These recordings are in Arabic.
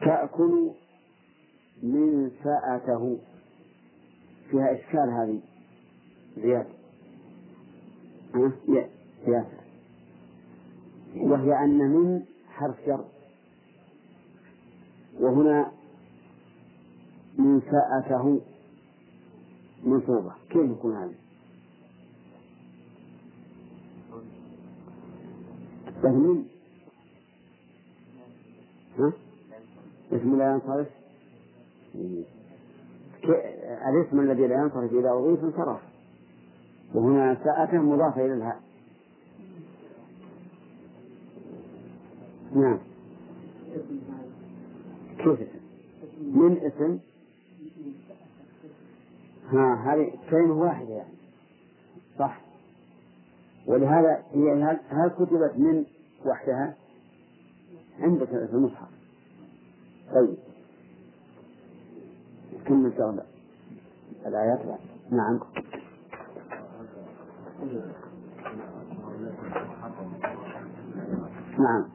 تأكل من سأته فيها إشكال هذه. زيادة؟ زيادة. وهي أن من حرف شر وهنا من ساءته منصوبة. كيف يكون هذا؟ من؟ ها؟ اسم لا ينصرف؟ الاسم الذي لا ينصرف إذا أضيف انصرف. وهنا ساءته مضافة إلى الهاء. نعم. كيف من اسم؟ ها هذه كلمة واحدة يعني. صح. ولهذا هي هل كتبت من وحدها؟ عندك في المصحف. طيب. كمل شغلة الآيات لا نعم. نعم.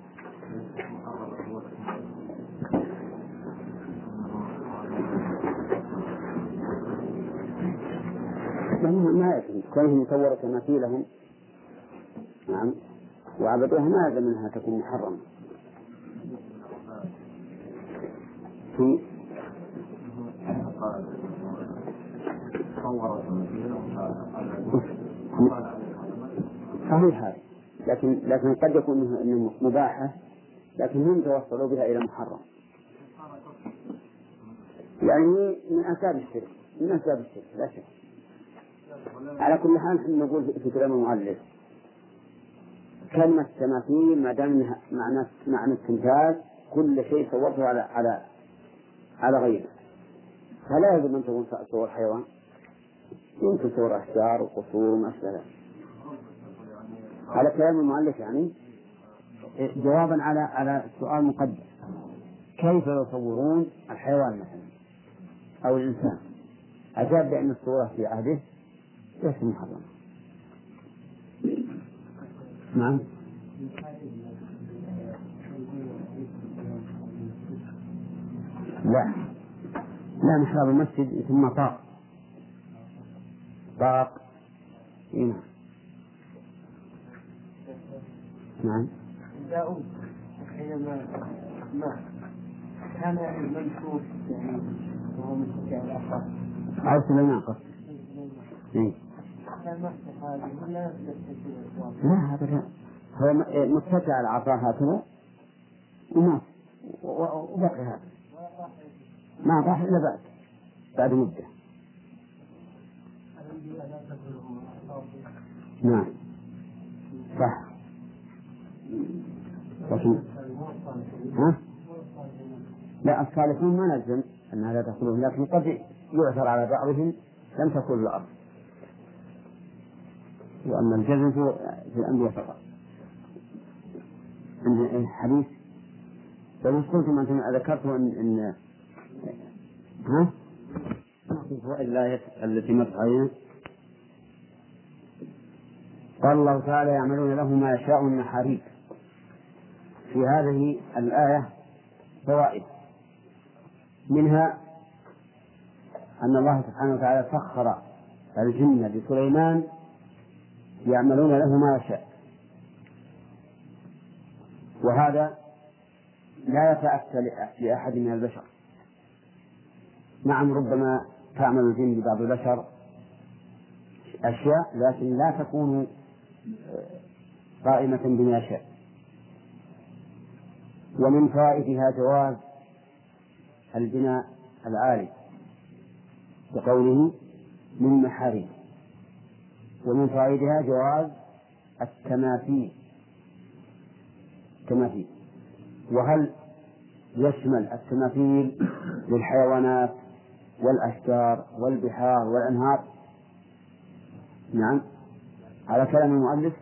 ما يلزم كونهم يصور تماثيلهم نعم. وعبدوها ما يلزم منها تكون محرمة صحيح هذا. لكن لكن قد يكون انه مباحة لكن هم توصلوا بها إلى محرم. يعني من أسباب الشرك من أسباب الشرك لا شك. على كل حال نحن نقول في كلام المؤلف كلمة تماثيل ما دام معنى معنى التمثال كل شيء صورته على على على غيره. فلا يجب أن تكون صور حيوان. يمكن صور أشجار وقصور وما أشبه على كلام المؤلف يعني؟ جوابا على على السؤال مقدم. كيف يصورون الحيوان مثلا؟ أو الإنسان؟ أجاب بأن الصورة في عهده ليس محرمة. نعم؟ لا. لا محراب المسجد ثم طاق. طاق. نعم. نعم. داود حينما ما كان المنشور يعني وهو متكئ على الأخر أو سليمان قصد إيه. لا هذا لا. هو متكئ على العصا هكذا ومات وبقي هذا. ما راح إلا بعد بعد مدة. نعم. صح. لكن ها؟ لا الصالحون ما نلزم أن هذا تدخلهم لكن قد يعثر على بعضهم لم تكن الأرض وأما الجزم في الأنبياء فقط. عند حديث لو قلتم أنتم ذكرتم أن, ها؟ فوائد الآية التي مرت علينا قال الله تعالى يعملون له ما يشاء من محاريب. في هذه الآية فوائد. منها أن الله سبحانه وتعالى سخر الجن لسليمان يعملون له ما يشاء. وهذا لا يتأتى لأحد من البشر. نعم ربما تعمل الجن لبعض البشر أشياء لكن لا تكون قائمة بما يشاء ومن فوائدها جواز البناء العالي بقوله من محارم. ومن فوائدها جواز التماثيل. التماثيل. وهل يشمل التماثيل للحيوانات والأشجار والبحار والأنهار. نعم. على كلام المؤلف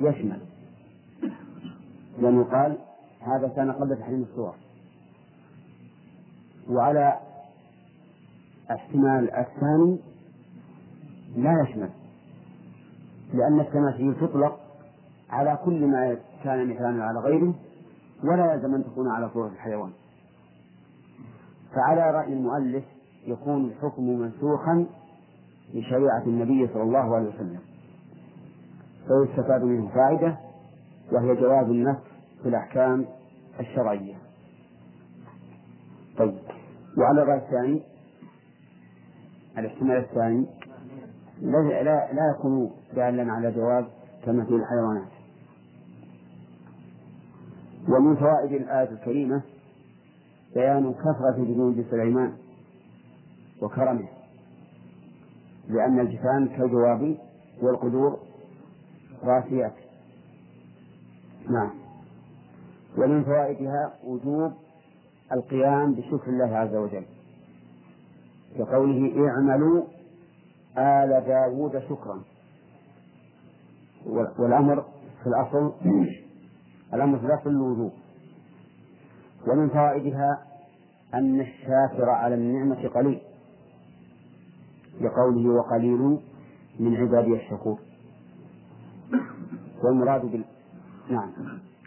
يشمل. لأنه قال هذا كان قبل تحريم الصور. وعلى احتمال الثاني لا يشمل. لأن التماثيل تطلق على كل ما كان مثالا على غيره ولا يلزم أن تكون على صورة الحيوان. فعلى رأي المؤلف يكون الحكم منسوخا لشريعة النبي صلى الله عليه وسلم. فيستفاد منه فائدة وهي جواز النسخ في الأحكام الشرعية. طيب وعلى الرأي الثاني الاحتمال الثاني لا لا, لا يكون دالا على جواز في الحيوانات. ومن فوائد الآية الكريمة بيان كثرة جنود سليمان. وكرمه لأن الجفان كالجواب والقدور راسيات نعم. ومن فوائدها وجوب القيام بشكر الله عز وجل كقوله اعملوا آل داود شكرا. والأمر في الأصل الأمر في الأصل الوجوب. ومن فوائدها أن الشاكر على النعمة قليل. لقوله وقليل من عبادي الشكور. والمراد بال نعم.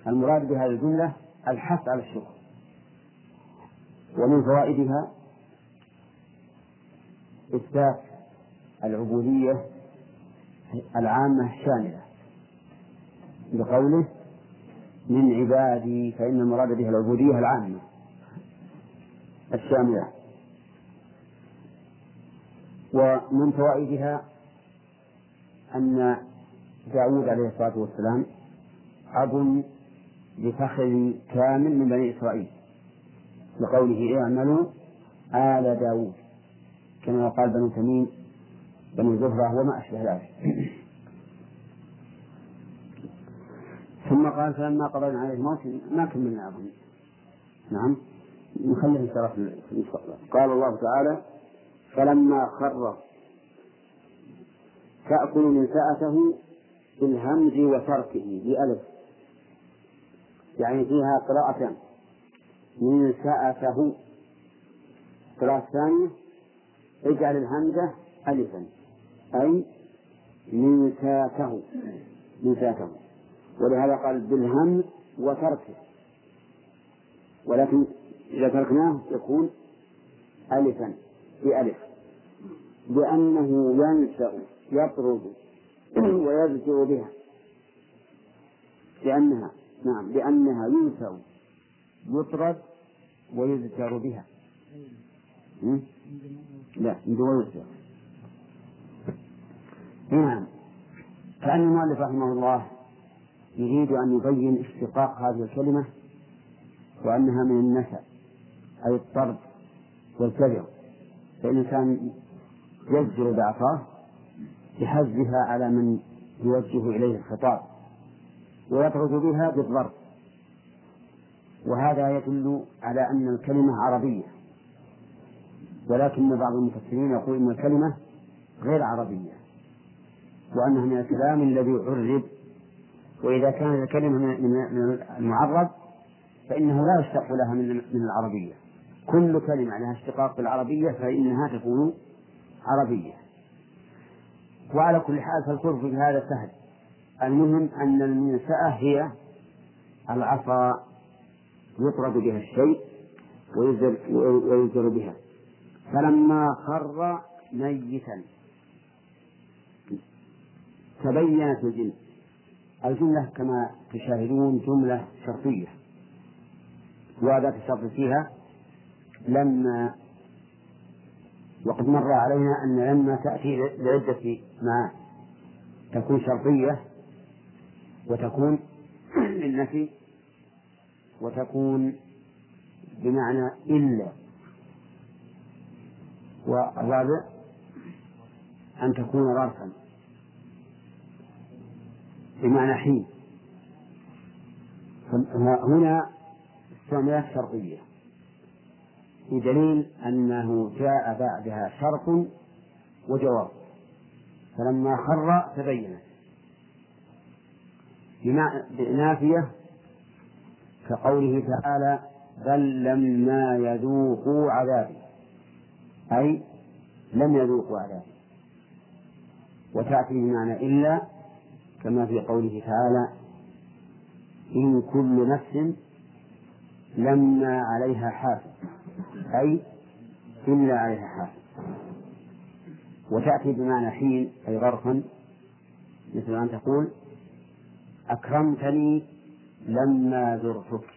المراد بهذه الجملة الحث على الشكر. ومن فوائدها إثبات العبودية العامة الشاملة. بقوله من عبادي فإن المراد بها العبودية العامة الشاملة. ومن فوائدها أن داود عليه الصلاة والسلام أب لفخر كامل من بني إسرائيل لقوله اعملوا آل داود كما قال بنو تميم بني زهرة وما أشبه ذلك. ثم قال فلما قضينا عليه الموت ما كملنا أظن نعم نخليه إن شاء الله قال الله تعالى فلما خر تأكل من سأته بالهمز وتركه بألف. يعني فيها قراءتان. من سأته. قراءة ثانية. اجعل الهمزة ألفا. أي من سأته. من سأته. ولهذا قال بالهمز وتركه. ولكن إذا تركناه يكون ألفا. بألف. لأنه ينشأ يطرد ويزجر بها. لأنها نعم لأنها ينشأ يطرد ويذكر بها. لا ويذكر نعم. كأن المؤلف رحمه الله يريد أن يبين اشتقاق هذه الكلمة وأنها من النسأ أي الطرد والكذب. فإن الإنسان يزجر بعصاه بحزها على من يوجه إليه الخطاب ويطرد بها بالضرب. وهذا يدل على أن الكلمة عربية. ولكن بعض المفسرين يقول أن الكلمة غير عربية وأنها من الكلام الذي عرب. وإذا كانت الكلمة من المعرب فإنه لا يشتق لها من العربية. كل كلمة لها اشتقاق بالعربية فإنها تكون عربية. وعلى كل حال فالكفر في هذا سهل. المهم أن المنسأة هي العصا يطرد بها الشيء ويزر بها. فلما خر ميتا تبينت الجن. الجملة كما تشاهدون جملة شرطية. وأداة الشرط فيها لما وقد مر علينا أن لما تأتي لعدة ما تكون شرطية وتكون للنفي وتكون بمعنى إلا. والرابع أن تكون ظرفا بمعنى حين. هنا استعمالات شرطية. بدليل أنه جاء بعدها شرط وجواب. فلما خر تبينت. نافية كقوله تعالى بل لما يذوقوا عذابي. أي لم يذوقوا عذابي. وتأتي بمعنى إلا كما في قوله تعالى إن كل نفس لما عليها حافظ. أي إلا عليها حافظ. وتأتي بمعنى حين أي ظرفا مثل أن تقول أكرمتني لما زرتك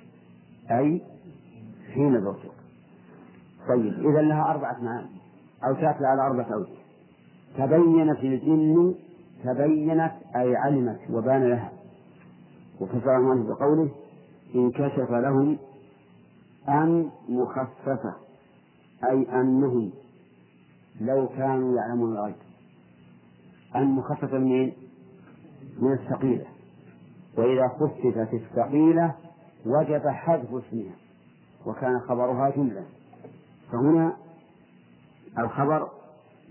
أي حين زرتك. طيب إذا لها أربعة معاني أو تأتي على أربعة أوجه. تبينت الجن تبينت أي علمت وبان لها. وفسر الله بقوله انكشف لهم أن مخففة أي أنهم لو كانوا يعلمون الغيب. أن مخففة من من الثقيلة. وإذا خففت الثقيلة وجب حذف اسمها وكان خبرها جملة. فهنا الخبر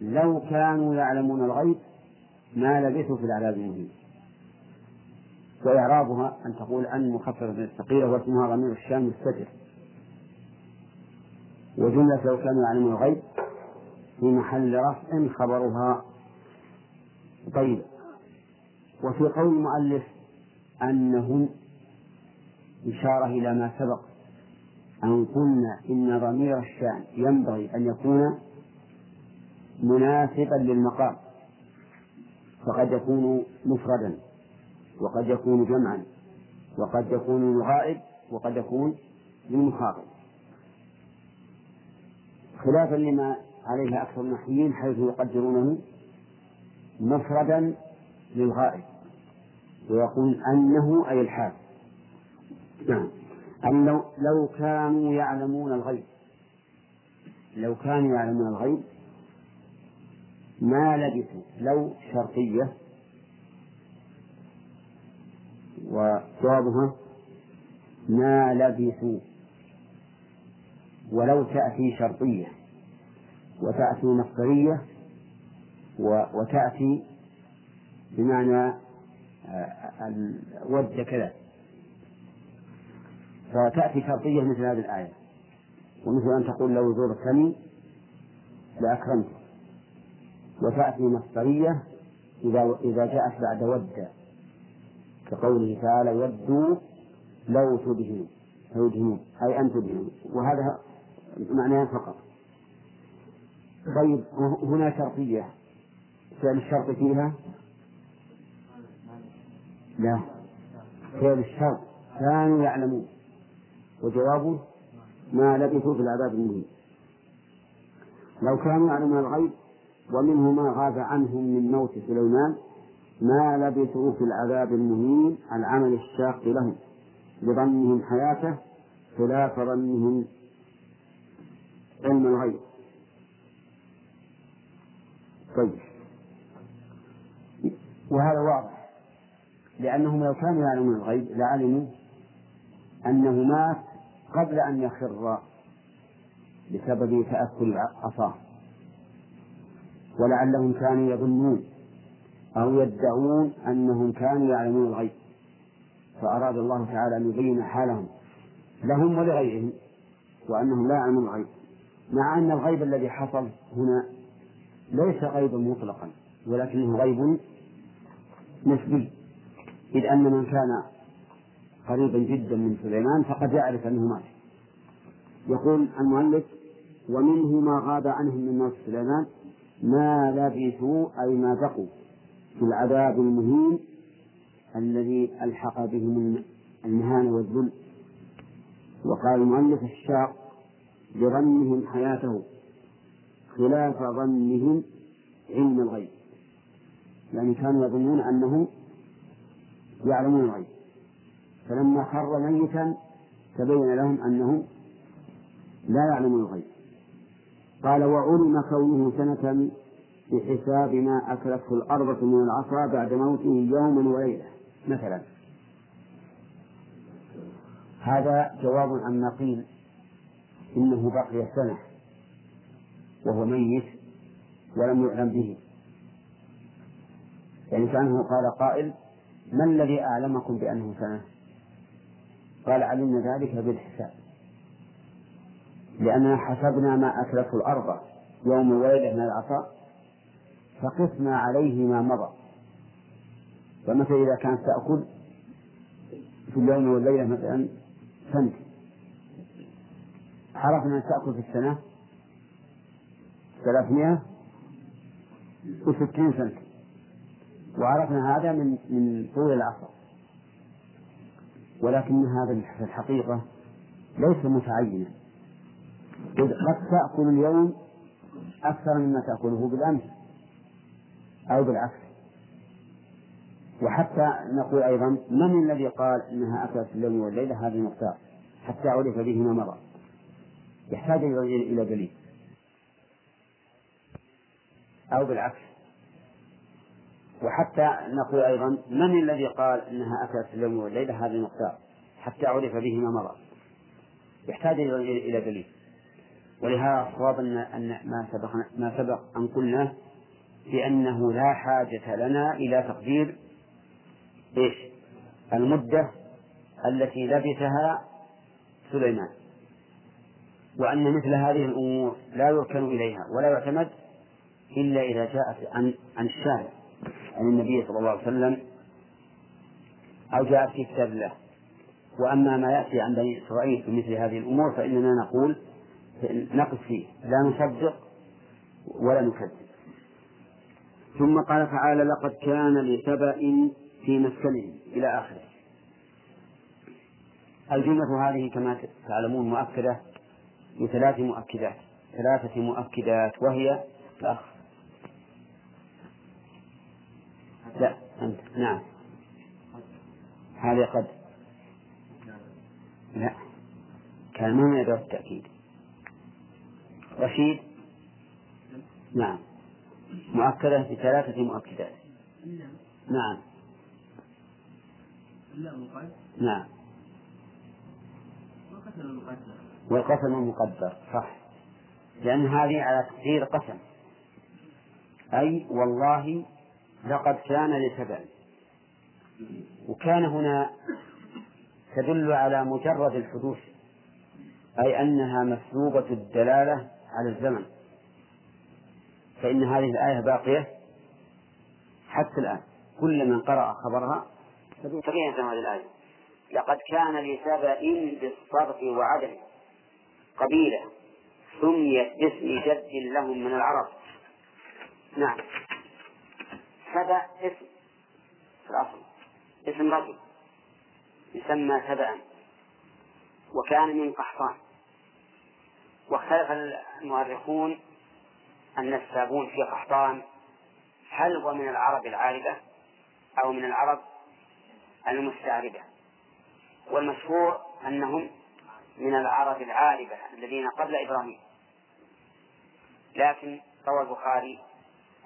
لو كانوا يعلمون الغيب ما لبثوا في العذاب المهين. وإعرابها أن تقول أن مخففة من الثقيلة واسمها ضمير الشام مستتر. وجملة لو كانوا يعلمون الغيب في محل رفع خبرها. طيب. وفي قول المؤلف أنهم إشارة إلى ما سبق أن قلنا إن ضمير الشأن ينبغي أن يكون مناسبا للمقام فقد يكون مفردا وقد يكون جمعا وقد يكون للغائب وقد يكون للمخاطب. خلافا لما عليه أكثر النحويين حيث يقدرونه مفردا للغائب ويقول أنه أي الحال. نعم. أن لو, لو كانوا يعلمون الغيب لو كانوا يعلمون الغيب ما لبثوا. لو شرطية وجوابها ما لبثوا. ولو تأتي شرطية وتأتي مصدرية وتأتي بمعنى آه، ود كذا. فتأتي شرطية مثل هذه الآية. ومثل أن تقول لو زرتني لأكرمتك وتأتي مصدرية إذا إذا جاءت بعد ود. كقوله تعالى ودوا لو تدهنوا. أي أن تدهنوا. وهذا معناه فقط. طيب هنا شرطية فعل الشرط فيها؟ لا. فعل الشرط كانوا يعلمون. وجوابه ما لبثوا في العذاب المهين. لو كانوا يعلمون الغيب ومنه ما غاب عنهم من موت سليمان ما لبثوا في العذاب المهين العمل الشاق لهم لظنهم حياته خلاف ظنهم علم الغيب. طيب. وهذا واضح. لأنهم لو كانوا يعلمون الغيب لعلموا أنه مات قبل أن يخر بسبب تأكل عصاه ولعلهم كانوا يظنون أو يدعون أنهم كانوا يعلمون الغيب. فأراد الله تعالى أن يبين حالهم لهم ولغيرهم وأنهم لا يعلمون الغيب. مع أن الغيب الذي حصل هنا ليس غيبا مطلقا ولكنه غيب نسبي. إذ أن من كان قريبا جدا من سليمان فقد يعرف أنه مات. يقول المؤلف ومنه ما غاب عنهم من موت سليمان ما لبثوا أي ما بقوا في العذاب المهين الذي ألحق بهم المهانة والذل. وقال المؤلف الشاق. لظنهم حياته خلاف ظنهم علم الغيب. يعني كانوا يظنون أنهم يعلمون الغيب. فلما خر ميتا تبين لهم أنه لا يعلمون الغيب. قال وعلم كونه سنة بحساب ما أكلته الأرض من العصا بعد موته يوما وليلة. مثلا. هذا جواب عما قيل إنه بقي سنة وهو ميت ولم يعلم به. يعني كأنه قال قائل ما الذي أعلمكم بأنه سنة؟ قال علمنا ذلك بالحساب لأننا حسبنا ما أكلته الأرض يوم وليلة من العطاء فقسنا عليه ما مضى. فمثلا إذا كانت تأكل في اليوم والليلة مثلا سنة عرفنا أن تأكل في السنة؟ ثلاثمائة وستين سنة وعرفنا هذا من من طول العصر. ولكن هذا في الحقيقة ليس متعينا. قد تأكل اليوم أكثر مما تأكله بالأمس أو بالعكس. وحتى نقول أيضا من الذي قال إنها أكلت الليل والليلة هذه المختار. حتى عرف به ما مضى. يحتاج إلى دليل. أو بالعكس. وحتى نقول أيضا من الذي قال إنها أكلت الليل والليلة هذه المختار حتى عرف به ما مضى. يحتاج إلى دليل. ولهذا الصواب أن أن ما سبق ما سبق أن قلنا بأنه لا حاجة لنا إلى تقدير إيش؟ المدة التي لبثها سليمان. وأن مثل هذه الأمور لا يركن إليها ولا يعتمد إلا إذا جاءت عن عن الشارع عن النبي صلى الله عليه وسلم أو جاءت في كتاب الله. وأما ما يأتي عن بني إسرائيل في مثل هذه الأمور فإننا نقول نقف فيه لا نصدق ولا نكذب. ثم قال تعالى لقد كان لسبأ في مسكنهم. إلى آخره. الجملة هذه كما تعلمون مؤكدة بثلاث مؤكدات. ثلاثة مؤكدات. وهي الأخ. لا أنت. نعم. هذه قد. لا. كان ما يدعو التأكيد. رشيد؟ نعم. مؤكدة بثلاثة مؤكدات. نعم. نعم. والقسم المقدر صح. لأن هذه على تقدير قسم. أي والله لقد كان لسبع وكان هنا تدل على مجرد الحدوث أي أنها مسلوبة الدلالة على الزمن. فإن هذه الآية باقية حتى الآن. كل من قرأ خبرها تبين هذه الآية. لقد كان لسبأ بالصرف وعدل قبيلة. سميت باسم جد لهم من العرب. نعم. سبأ اسم في الأصل. اسم رجل. يسمى سبأ. وكان من قحطان. واختلف المؤرخون النسابون في قحطان هل هو من العرب العاربة أو من العرب المستعربة. والمشهور أنهم من العرب العاربة الذين قبل إبراهيم. لكن روى البخاري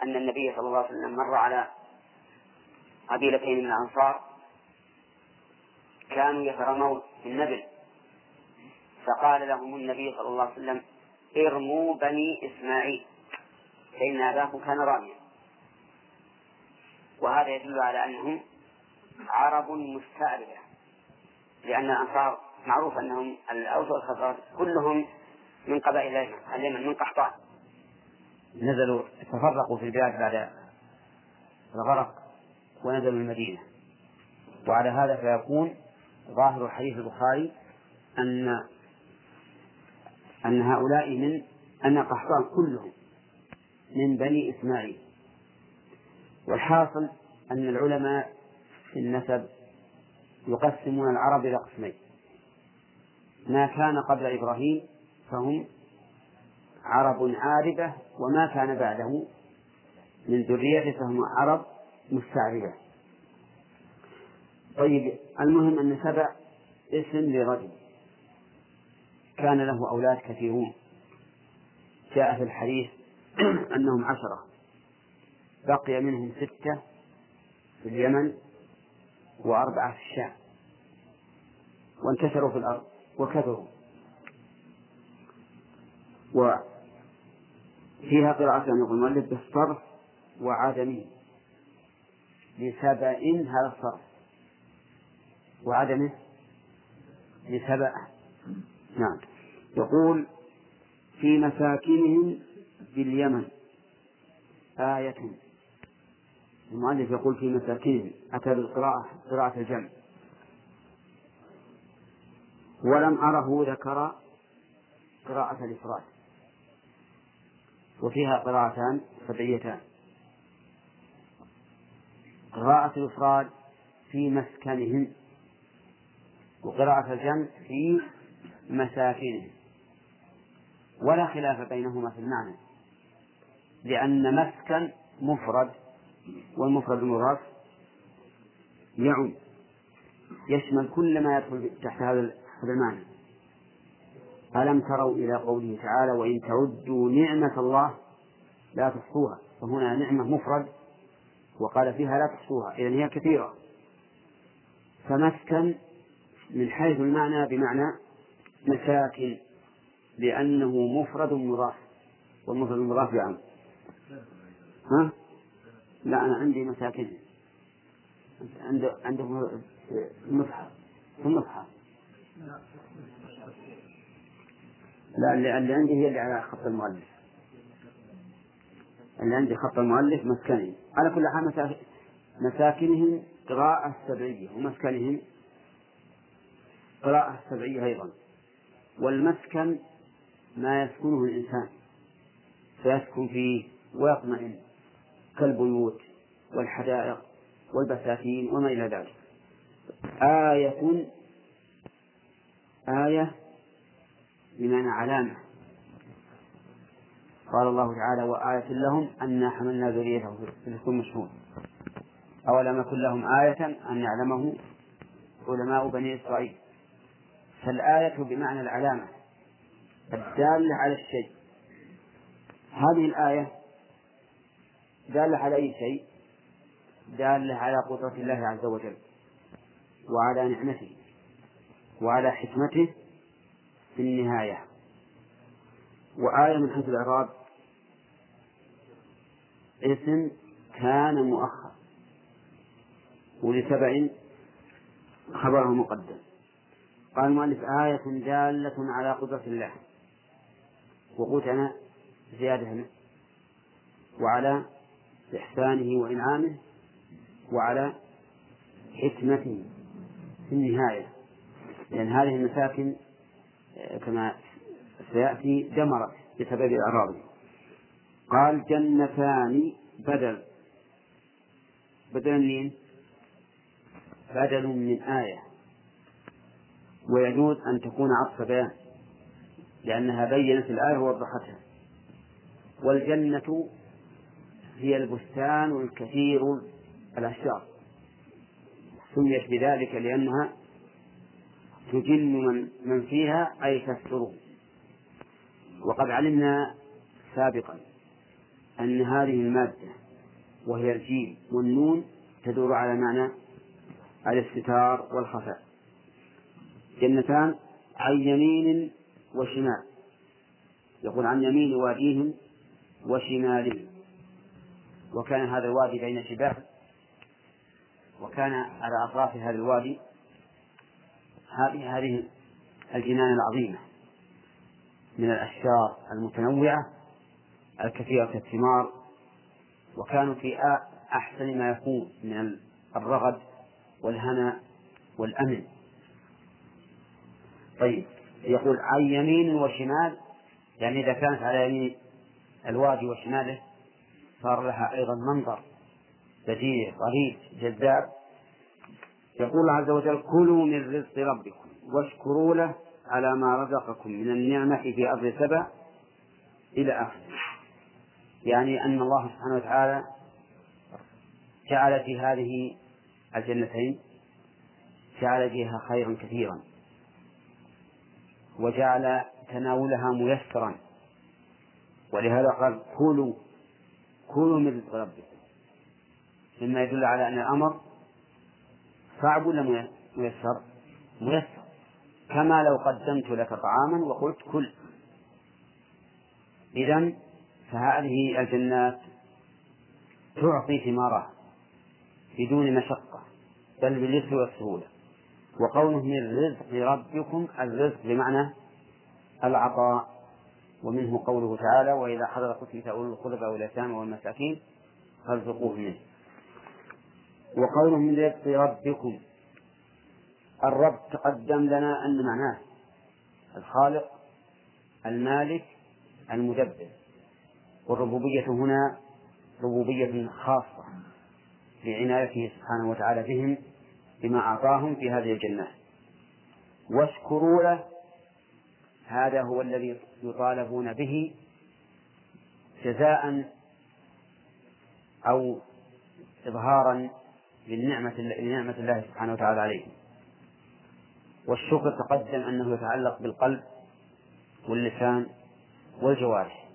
أن النبي صلى الله عليه وسلم مر على قبيلتين من الأنصار كانوا يترمون في النبل. فقال لهم النبي صلى الله عليه وسلم ارموا بني إسماعيل فإن أباكم كان راميا. وهذا يدل على أنهم عرب مستعربة لأن الأنصار معروف أنهم الأوس والخزرج كلهم من قبائل اليمن من قحطان. نزلوا تفرقوا في البلاد بعد الغرق ونزلوا المدينة. وعلى هذا فيكون ظاهر حديث البخاري أن أن هؤلاء من أن قحطان كلهم من بني إسماعيل. والحاصل أن العلماء في النسب يقسمون العرب إلى قسمين. ما كان قبل إبراهيم فهم عرب عاربة وما كان بعده. من ذريته فهم عرب مستعربة. طيب المهم أن سبع اسم لرجل. كان له أولاد كثيرون. جاء في الحديث أنهم عشرة. بقي منهم ستة في اليمن وأربعة في الشام. وانتشروا في الأرض. وكثروا وفيها قراءة يقول المؤلف بالصرف وعدمه. لسبأ هذا الصرف. وعدمه لسبأ. نعم. يقول في مساكنهم باليمن آية. المؤلف يقول في مساكنهم أتى بالقراءة قراءة الجمع. ولم أره ذكر قراءة الإفراد. وفيها قراءتان سبعيتان. قراءة الإفراد في مسكنهم وقراءة الجمع في مساكنهم. ولا خلاف بينهما في المعنى لأن مسكن مفرد والمفرد المضاف يعم يشمل كل ما يدخل تحت هذا المعنى ألم تروا إلى قوله تعالى وإن تعدوا نعمة الله لا تحصوها. فهنا نعمة مفرد وقال فيها لا تحصوها. إذن هي كثيرة. فمسكن من حيث المعنى بمعنى مساكن لأنه مفرد مضاف. والمفرد المضاف يعم ها؟ لا أنا عندي مساكن. عنده عنده المصحف في المصحف لا اللي, اللي عندي هي اللي على خط المؤلف. اللي عندي خط المؤلف مسكنهم. على كل حال مساكنهم قراءة سبعية ومسكنهم قراءة سبعية أيضا. والمسكن ما يسكنه الإنسان. فيسكن فيه ويطمئن كالبيوت والحدائق والبساتين وما إلى ذلك. آية آية بمعنى علامة. قال الله تعالى وآية لهم أنا حملنا ذريته في الكل مشهور أولم يكن لهم آية أن يعلمه علماء بني إسرائيل؟ فالآية بمعنى العلامة الدالة على الشيء. هذه الآية دالة على أي شيء؟ دالة على قدرة الله عز وجل وعلى نعمته. وعلى حكمته في النهاية. وآية من حيث الإعراب اسم كان مؤخر ولسبع خبره مقدم. قال المؤلف آية دالة على قدرة الله. وقلت أنا زيادة وعلى إحسانه وإنعامه وعلى حكمته في النهاية. لأن هذه المساكن كما سيأتي دمرت بسبب الأعراض قال جنتان بدل. بدل من؟ بدل من آية. ويجوز أن تكون عطف بيان لأنها بينت الآية ووضحتها. والجنة هي البستان الكثير الأشجار. سميت بذلك لأنها تجن من, من فيها أي تستره. وقد علمنا سابقا أن هذه المادة وهي الجيم والنون تدور على معنى الاستتار والخفاء. جنتان عن يمين وشمال. يقول عن يمين واديهم وشمالهم وكان هذا الوادي بين جبال وكان على أطراف هذا الوادي هذه هذه الجنان العظيمة من الأشجار المتنوعة الكثيرة الثمار وكانوا في أحسن ما يكون من الرغد والهنا والأمن. طيب يقول عن يمين وشمال يعني إذا كانت على يمين الوادي وشماله صار لها أيضا منظر بديع طريق جذاب. يقول الله عز وجل كلوا من رزق ربكم واشكروا له على ما رزقكم من النعمة في أرض سبع إلى آخره. يعني أن الله سبحانه وتعالى جعل في هذه الجنتين جعل فيها خيرا كثيرا وجعل تناولها ميسرا. ولهذا قال كلوا كلوا من رزق ربكم. مما يدل على أن الأمر صعب ولا ميسر؟ ميسر. كما لو قدمت لك طعاما وقلت كل. إذا فهذه الجنات تعطي ثمارها بدون مشقة بل باليسر والسهولة. وقوله من رزق ربكم الرزق بمعنى العطاء. ومنه قوله تعالى وإذا حضر قتلت أولو القربى واليتامى والمساكين فارزقوه منه. وقوله من رزق ربكم. الرب تقدم لنا أن معناه الخالق المالك المدبر. والربوبية هنا ربوبية خاصة لعنايته سبحانه وتعالى بهم بما أعطاهم في هذه الجنات واشكروا له هذا هو الذي يطالبون به جزاء أو إظهارا للنعمة لنعمة الله سبحانه وتعالى عليهم والشكر تقدم أنه يتعلق بالقلب واللسان والجوارح.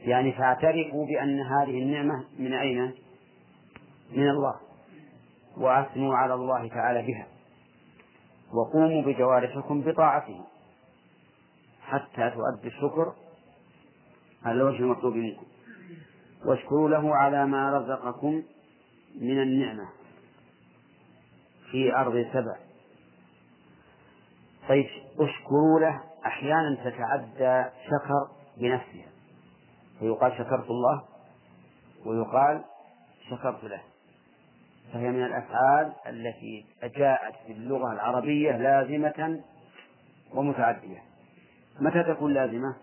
يعني فاعترفوا بأن هذه النعمة من أين؟ من الله. وأثنوا على الله تعالى بها. وقوموا بجوارحكم بطاعته. حتى تؤدي الشكر على الوجه المطلوب منكم. واشكروا له على ما رزقكم من النعمة في أرض سبع طيب اشكروا له أحيانا تتعدى شكر بنفسها فيقال شكرت الله ويقال شكرت له. فهي من الأفعال التي جاءت في اللغة العربية لازمة ومتعدية. متى تكون لازمة؟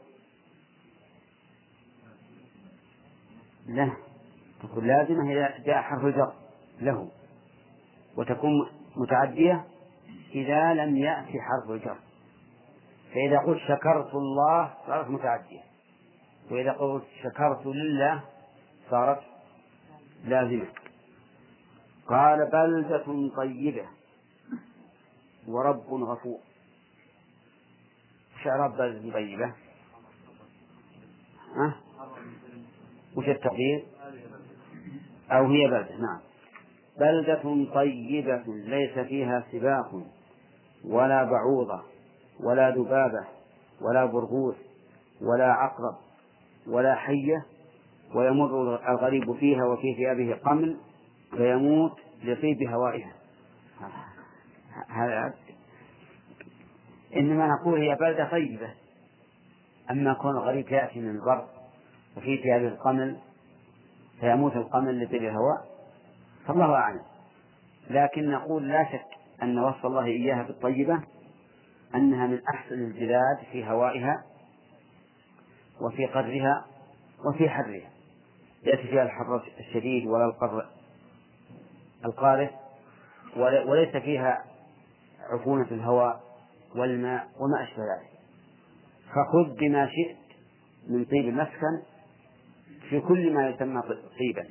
لا تكون لازمة إذا جاء حرف الجر له وتكون متعدية إذا لم يأتي حرف الجر فإذا قلت شكرت الله صارت متعدية وإذا قلت شكرت لله صارت لازمة قال بلدة طيبة ورب غفور شعر بلدة طيبة ها؟ وش التقدير؟ أو هي بلدة نعم. بلدة طيبة ليس فيها سباق ولا بعوضة ولا ذبابة ولا برغوث ولا عقرب ولا حية ويمر الغريب فيها وفي ثيابه قمل فيموت لطيب هوائها. هذا إنما نقول هي بلدة طيبة أما كون الغريب يأتي من البر وفي ثيابه القمل فيموت القمل لطيب الهواء فالله أعلم. لكن نقول لا شك أن وصف الله إياها بالطيبة أنها من أحسن البلاد في هوائها وفي قدرها وفي حرها. يأتي فيها الحر الشديد ولا القر القارس وليس فيها عفونة الهواء والماء وما أشبه ذلك. فخذ بما شئت من طيب المسكن في كل ما يسمى طيبا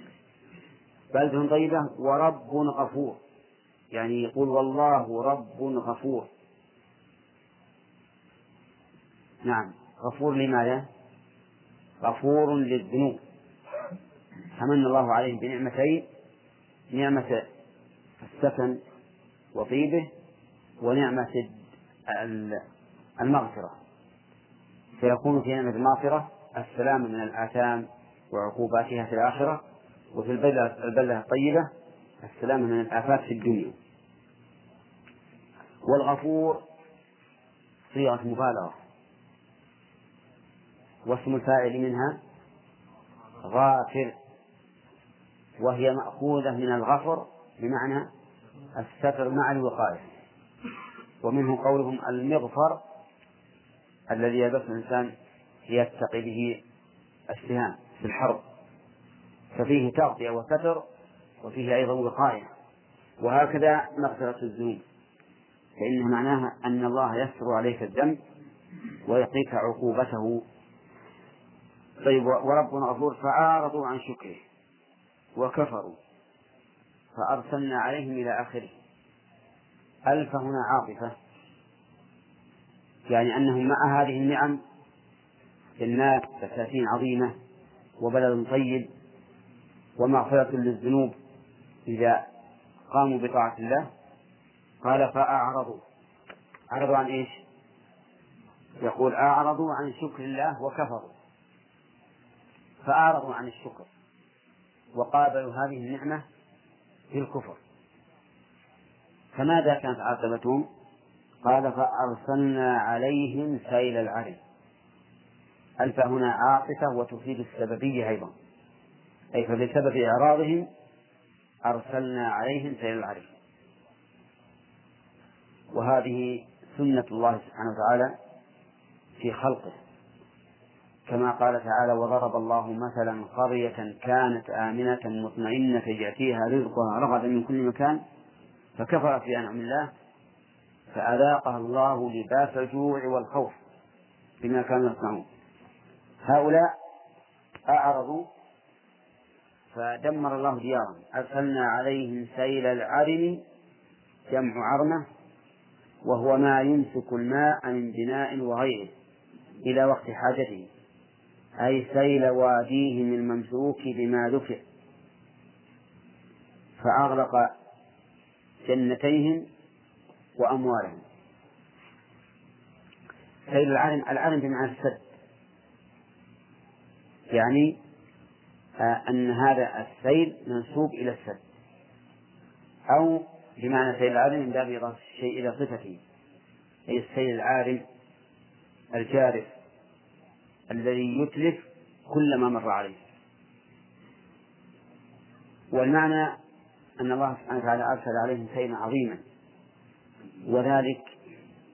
بلدة طيبة ورب غفور. يعني يقول والله رب غفور. نعم. غفور لماذا؟ غفور للذنوب. فمن الله عليه بنعمتين. نعمة السكن وطيبه ونعمة المغفرة. فيكون في نعمة المغفرة السلام من الآثام وعقوباتها في الآخرة وفي البلدة, الطيبة السلام من الآفات في الدنيا. والغفور صيغة مبالغة. واسم الفاعل منها غافر. وهي مأخوذة من الغفر بمعنى الستر مع الوقاية. ومنه قولهم المغفر الذي يلبس الإنسان يتقي به السهام. في الحرب ففيه تغطية وستر وفيه أيضا وقاية. وهكذا مغفرة الذنوب. فإن معناها أن الله يستر عليك الذنب ويقيك عقوبته. طيب وربنا غفور فأعرضوا عن شكره وكفروا. فأرسلنا عليهم إلى آخره. ألف هنا عاطفة. يعني أنهم مع هذه النعم جنات بساتين عظيمة. وبلد طيب ومغفرة للذنوب إذا قاموا بطاعة الله. قال فأعرضوا. أعرضوا عن إيش؟ يقول أعرضوا عن شكر الله وكفروا. فأعرضوا عن الشكر وقابلوا هذه النعمة بالكفر. فماذا كانت عاقبتهم؟ قال فأرسلنا عليهم سيل العرم ألف هنا عاطفة وتفيد السببية أيضا؟ أي فبسبب إعراضهم أرسلنا عليهم سيل العرم وهذه سنة الله سبحانه وتعالى في خلقه. كما قال تعالى وضرب الله مثلا قرية كانت آمنة مطمئنة يأتيها رزقها رغدا من كل مكان فكفرت بأنعم الله فأذاقها الله لباس الجوع والخوف بما كانوا يصنعون. هؤلاء أعرضوا فدمر الله ديارهم. أرسلنا عليهم سيل العرم جمع عرمة وهو ما يمسك الماء من بناء وغيره إلى وقت حاجته. أي سيل واديهم الممسوك بما ذكر فأغرق جنتيهم وأموالهم. سيل العرم العرم بمعنى السد. يعني آه، أن هذا السيل منسوب إلى السد. أو بمعنى سيل العارم من باب إضافة الشيء إلى صفته. أي السيل العارم الجارف الذي يتلف كل ما مر عليه. والمعنى أن الله سبحانه وتعالى أرسل عليهم سيلا عظيما. وذلك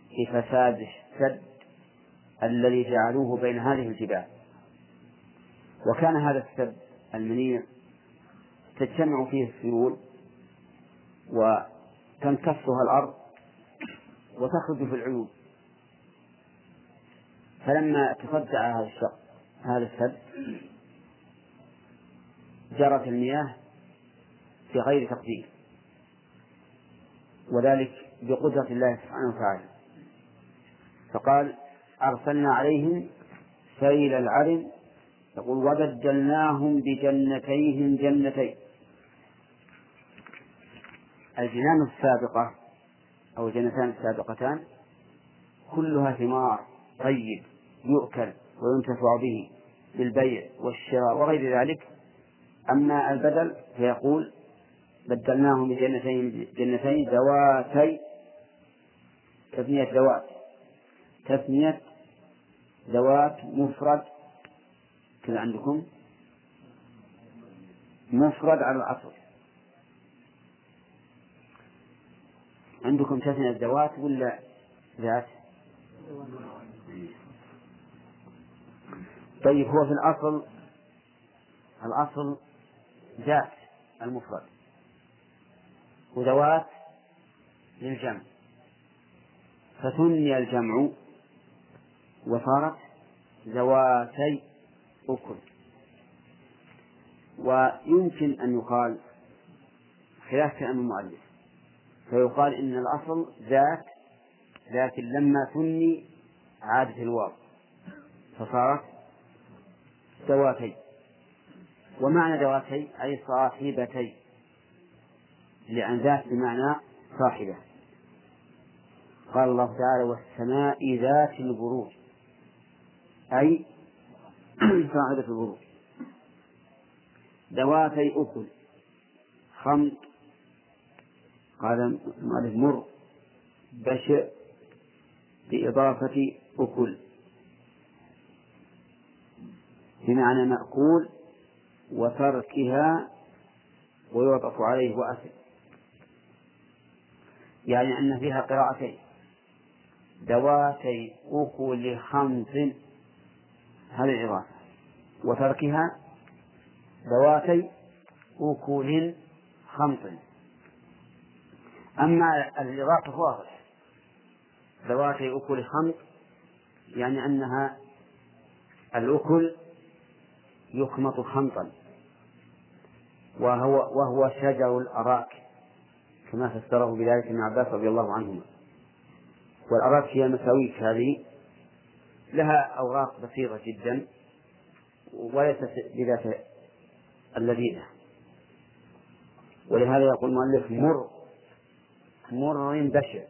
في فساد السد الذي جعلوه بين هذه الجبال. وكان هذا السد المنيع تجتمع فيه السيول وتنكفها الأرض وتخرج في العيون. فلما تصدع هذا الشق هذا السد جرت المياه بغير تقدير وذلك بقدرة الله سبحانه وتعالى. فقال أرسلنا عليهم سيل العرم يقول وبدلناهم بجنتيهم جنتين. الجنان السابقة أو الجنتان السابقتان كلها ثمار طيب يؤكل وينتفع به بالبيع والشراء وغير ذلك. أما البدل فيقول بدلناهم بجنتين جنتين ذواتي تثنية ذوات تثنية ذوات مفرد كذا عندكم؟ مفرد على الأصل عندكم تثنية ذوات ولا ذات؟ طيب هو في الأصل الأصل ذات المفرد. وذوات للجمع. فثني الجمع وصارت ذواتي أكل. ويمكن أن يقال خلاف كلام المؤلف فيقال إن الأصل ذات لكن لما ثني عادت الواو فصارت ذواتي. ومعنى ذواتي أي صاحبتي لأن ذات بمعنى صاحبة. قال الله تعالى والسماء ذات البروج أي صاحبة البروج ذواتي أكل. خمط. قال المؤلف مر. بشع بإضافة أكل. بمعنى مأكول وتركها ويوقف عليه وأكل. يعني أن فيها قراءتين. ذواتي أكل خمس هذه الإضافة. وتركها ذواتي أكل خمس. أما الإضافة واضح ذواتي أكل خمس يعني أنها الأكل يخمط خمطا. وهو وهو شجر الأراك كما فسره بذلك ابن عباس رضي الله عنهما. والأراك هي المساويك هذه. لها أوراق بسيطة جدا. وليست بذات اللذيذة ولهذا يقول المؤلف مر مر بشع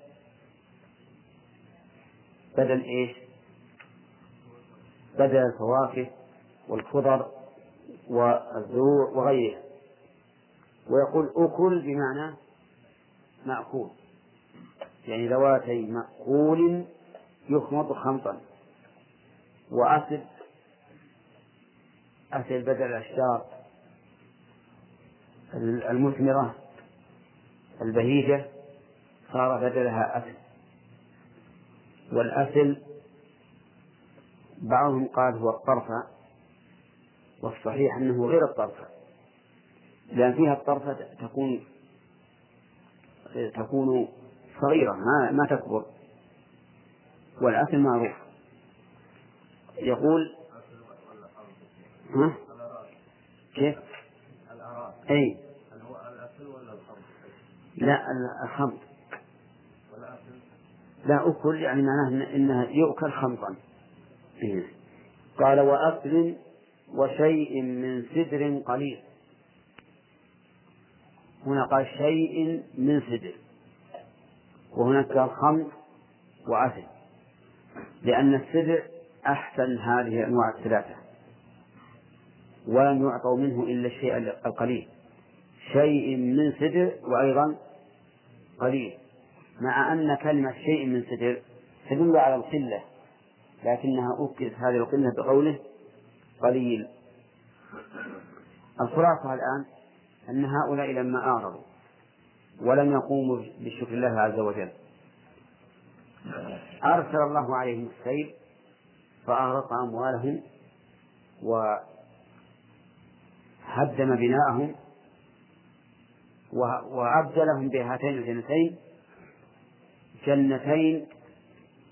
بدل إيش؟ بدل الفواكه والخضر والزروع وغيرها. ويقول أكل بمعنى مأكول. يعني ذواتي مأكول يخمط خمطا. وأسد أسد بدل الأشجار المثمرة البهيجة صار بدلها أسل والأسل بعضهم قال هو الطرفة والصحيح أنه غير الطرفة لأن فيها الطرفة تكون تكون صغيرة ما ما تكبر. والأصل معروف. يقول ها؟ كيف؟ أي. لا الخمط. لا أكل يعني معناه إنها يؤكل خمطا. إيه. قال وأكل وشيء من سدر قليل. هنا قال شيء من سدر وهناك خمط وعسل لأن السدر أحسن هذه الأنواع الثلاثة. ولم يعطوا منه إلا الشيء القليل. شيء من سدر وأيضا قليل. مع أن كلمة شيء من سدر تدل على القلة لكنها أكدت هذه القلة بقوله قليل. الخلاصة الآن أن هؤلاء لما أعرضوا ولم يقوموا بشكر الله عز وجل أرسل الله عليهم السيل فأغرق أموالهم وهدم بناءهم وأبدلهم بهاتين الجنتين. جنتين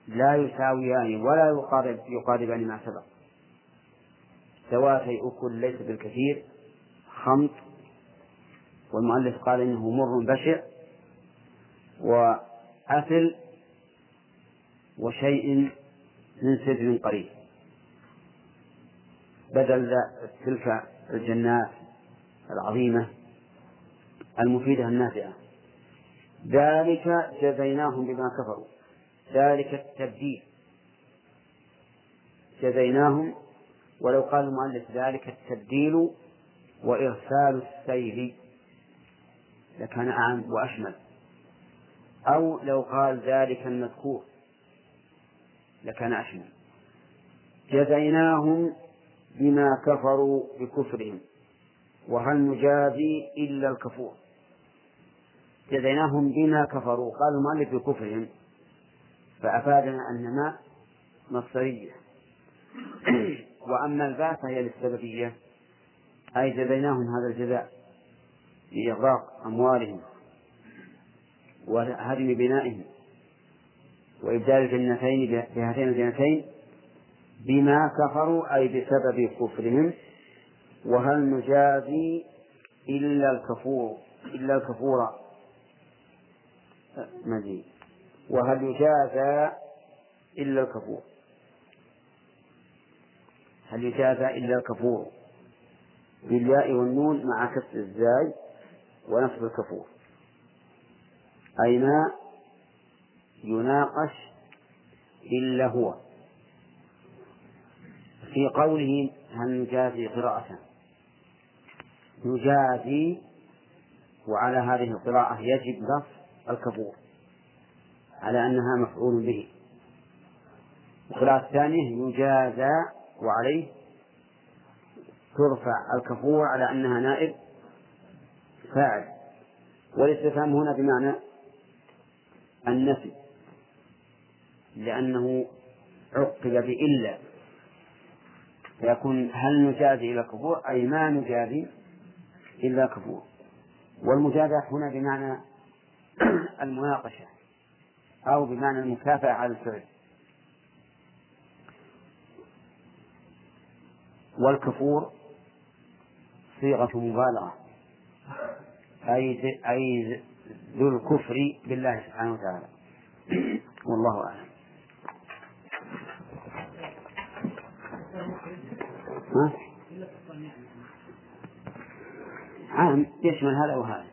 لا يساويان ولا يقارب يقاربان ما سبق. ذواتي أكل ليس بالكثير خمط والمؤلف قال إنه مر بشع وأثل وشيء من سدر قريب بدل تلك الجنات العظيمة المفيدة النافعة. ذلك جزيناهم بما كفروا. ذلك التبديل. جزيناهم ولو قال المؤلف ذلك التبديل وإرسال السيل لكان أعم وأشمل. أو لو قال ذلك المذكور لكان أشمل. جزيناهم بما كفروا بكفرهم وهل نجازي إلا الكفور. جزيناهم بما كفروا قال المؤلف بكفرهم فأفادنا أن ما مصدرية وأما الباء فهي للسببية أي جزيناهم هذا الجزاء بإغراق أموالهم وهدم بنائهم وإبدال الجنتين بهاتين الجنتين بما كفروا أي بسبب كفرهم. وهل نجازي إلا الكفور إلا الكفور؟ مزيد وهل يجازى إلا الكفور؟ هل يجازى إلا الكفور؟ بالياء والنون مع كسر الزاي ونصب الكفور. أي ما يناقش إلا هو. في قوله هل نجازي قراءة؟ نجازي وعلى هذه القراءة يجب نص الكفور على أنها مفعول به. القراءة الثانية يجازى وعليه ترفع الكفور على أنها نائب فاعل. والاستفهام هنا بمعنى النفي لأنه عقب بإلا. فيكون هل نجازي إلى كفور؟ أي ما نجازي إلا كفور. والمجازاة هنا بمعنى المناقشة أو بمعنى المكافأة على الفعل. والكفور صيغة مبالغة. أي أي ذو الكفر بالله سبحانه وتعالى. والله أعلم. ها؟ عام يشمل هذا وهذا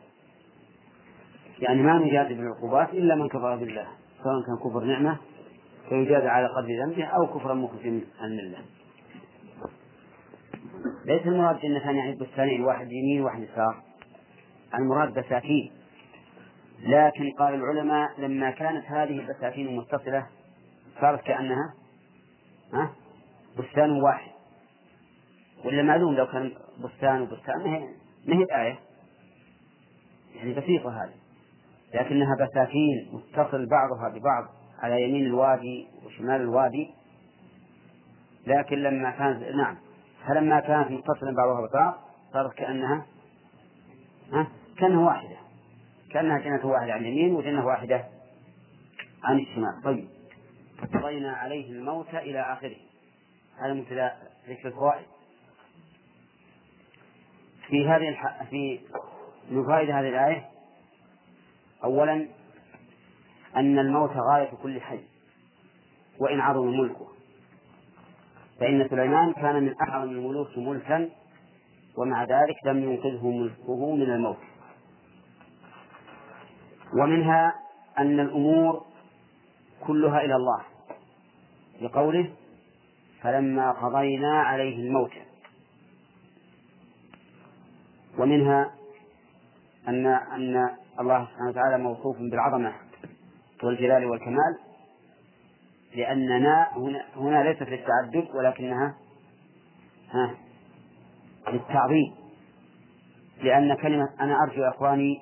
يعني ما نجازي بالعقوبات إلا من كفر بالله سواء كان كفر نعمة فيجازى على قدر ذنبه أو كفرا مخرجا عن الله. ليس المراد جنتان يعني بستانين واحد يمين وواحد يسار. المراد بساتين. لكن قال العلماء لما كانت هذه البساتين متصلة صارت كأنها ها؟ بستان واحد. ولا معلوم لو كان بستان وبستان ما هي ما هي الآية؟ يعني بسيطة هذه. لكنها بساتين متصل بعضها ببعض على يمين الوادي وشمال الوادي. لكن لما كانت نعم. فلما كانت متصلة بعضها ببعض صارت كأنها ها؟ كأنها واحدة. كأنها جنة واحدة عن اليمين وجنة واحدة عن الشمال. طيب. قضينا عليه الموت إلى آخره. هذا مثل ذكر الفوائد. في هذه الح... في من فوائد هذه الآية أولا أن الموت غاية كل حي وإن عظم ملكه. فإن سليمان كان من أعظم الملوك ملكا ومع ذلك لم ينقذه ملكه من الموت. ومنها أن الأمور كلها إلى الله لقوله فلما قضينا عليه الموت ومنها أن أن الله سبحانه وتعالى موصوف بالعظمة والجلال والكمال لأننا هنا, هنا ليست للتعدد ولكنها ها للتعظيم. لأن كلمة أنا أرجو إخواني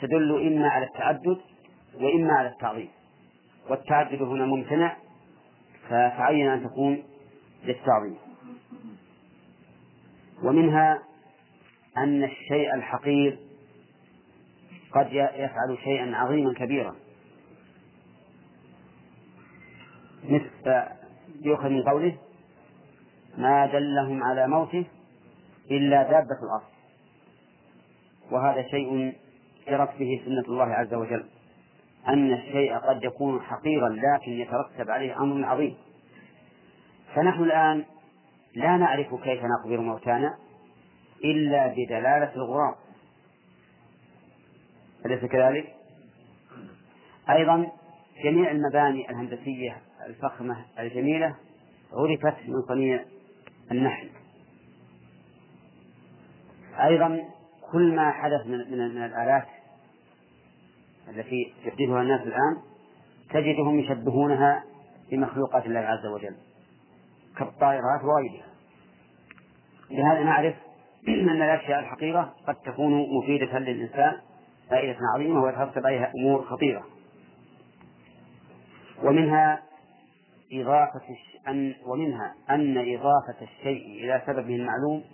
تدل إما على التعدد وإما على التعظيم. والتعدد هنا ممتنع فتعين أن تكون للتعظيم. ومنها أن الشيء الحقير قد يفعل شيئا عظيما كبيرا. مثل يؤخذ من قوله ما دلهم على موته إلا دابة الأرض. وهذا شيء جرت به سنة الله عز وجل. أن الشيء قد يكون حقيرا لكن يترتب عليه أمر عظيم. فنحن الآن لا نعرف كيف نقبر موتانا إلا بدلالة الغراب أليس كذلك؟ أيضا جميع المباني الهندسية الفخمة الجميلة عرفت من صنيع النحل. أيضا كل ما حدث من, من, من الآلات التي يحدثها الناس الآن تجدهم يشبهونها بمخلوقات الله عز وجل كالطائرات وغيرها لهذا نعرف أن الأشياء الحقيرة قد تكون مفيدة للإنسان فائدة عظيمة ويترتب عليها أمور خطيرة ومنها إضافة. أن ومنها أن إضافة الشيء إلى سببه المعلوم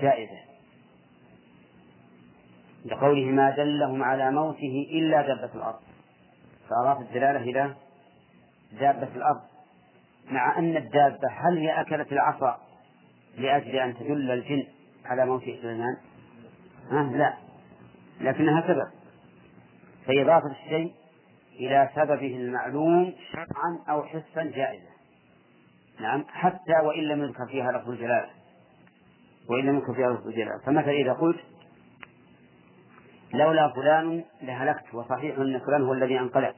جائزة لقوله ما دلهم على موته إلا دابة الأرض. فأضاف الدلالة إلى دابة الأرض. مع أن الدابة هل هي أكلت العصا لأجل أن تدل الجن على موت سليمان؟ أه لا. لكنها سبب. فإضافة الشيء إلى سببه المعلوم شرعا أو حسا جائزة نعم حتى وإن لم يذكر فيها لفظ الجلالة وإن لم يذكر فيها لفظ الجلالة فمثلا إذا قلت لولا فلان لهلكت وصحيح أن فلان هو الذي أنقلك.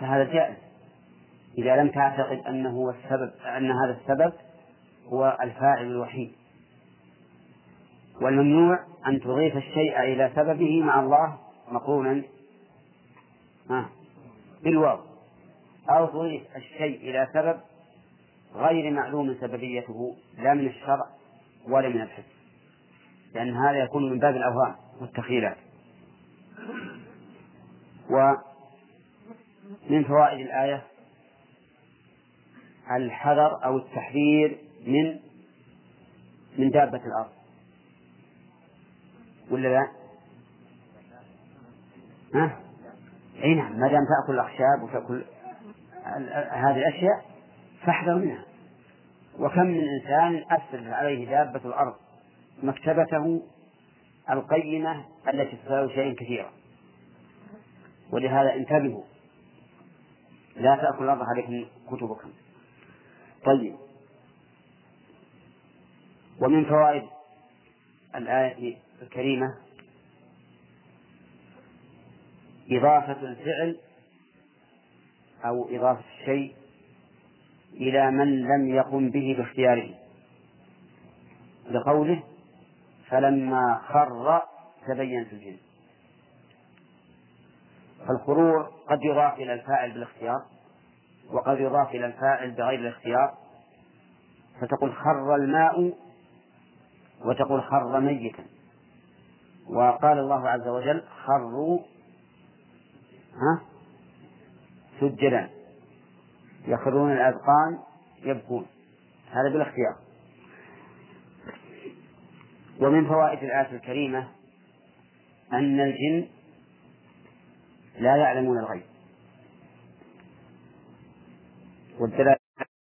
فهذا جائز. إذا لم تعتقد أنه هو السبب أن هذا السبب هو الفاعل الوحيد. والممنوع أن تضيف الشيء إلى سببه مع الله مقرونا. بالواو. أو تضيف الشيء إلى سبب غير معلوم سببيته لا من الشرع ولا من الحس لأن هذا يكون من باب الأوهام. والتخيلات ومن فوائد الآية الحذر أو التحذير من من دابة الأرض ولا لا؟ ها؟ أي نعم ما دام تأكل الأخشاب وتأكل هذه الأشياء فاحذر منها وكم من إنسان أسرت عليه دابة الأرض مكتبته القيمة التي تساوي شيئا كثيرا. ولهذا انتبهوا. لا تأكل الأرض عليكم كتبكم. طيب. ومن فوائد الآية الكريمة إضافة الفعل أو إضافة الشيء إلى من لم يقم به باختياره. لقوله فلما خر تبينت الجن. فالخرور قد يضاف إلى الفاعل بالاختيار وقد يضاف إلى الفاعل بغير الاختيار. فتقول خر الماء وتقول خر ميتا. وقال الله عز وجل خروا ها سجدا. يخرون الأذقان يبكون. هذا بالاختيار. ومن فوائد الآية الكريمة أن الجن لا يعلمون الغيب. والدلالة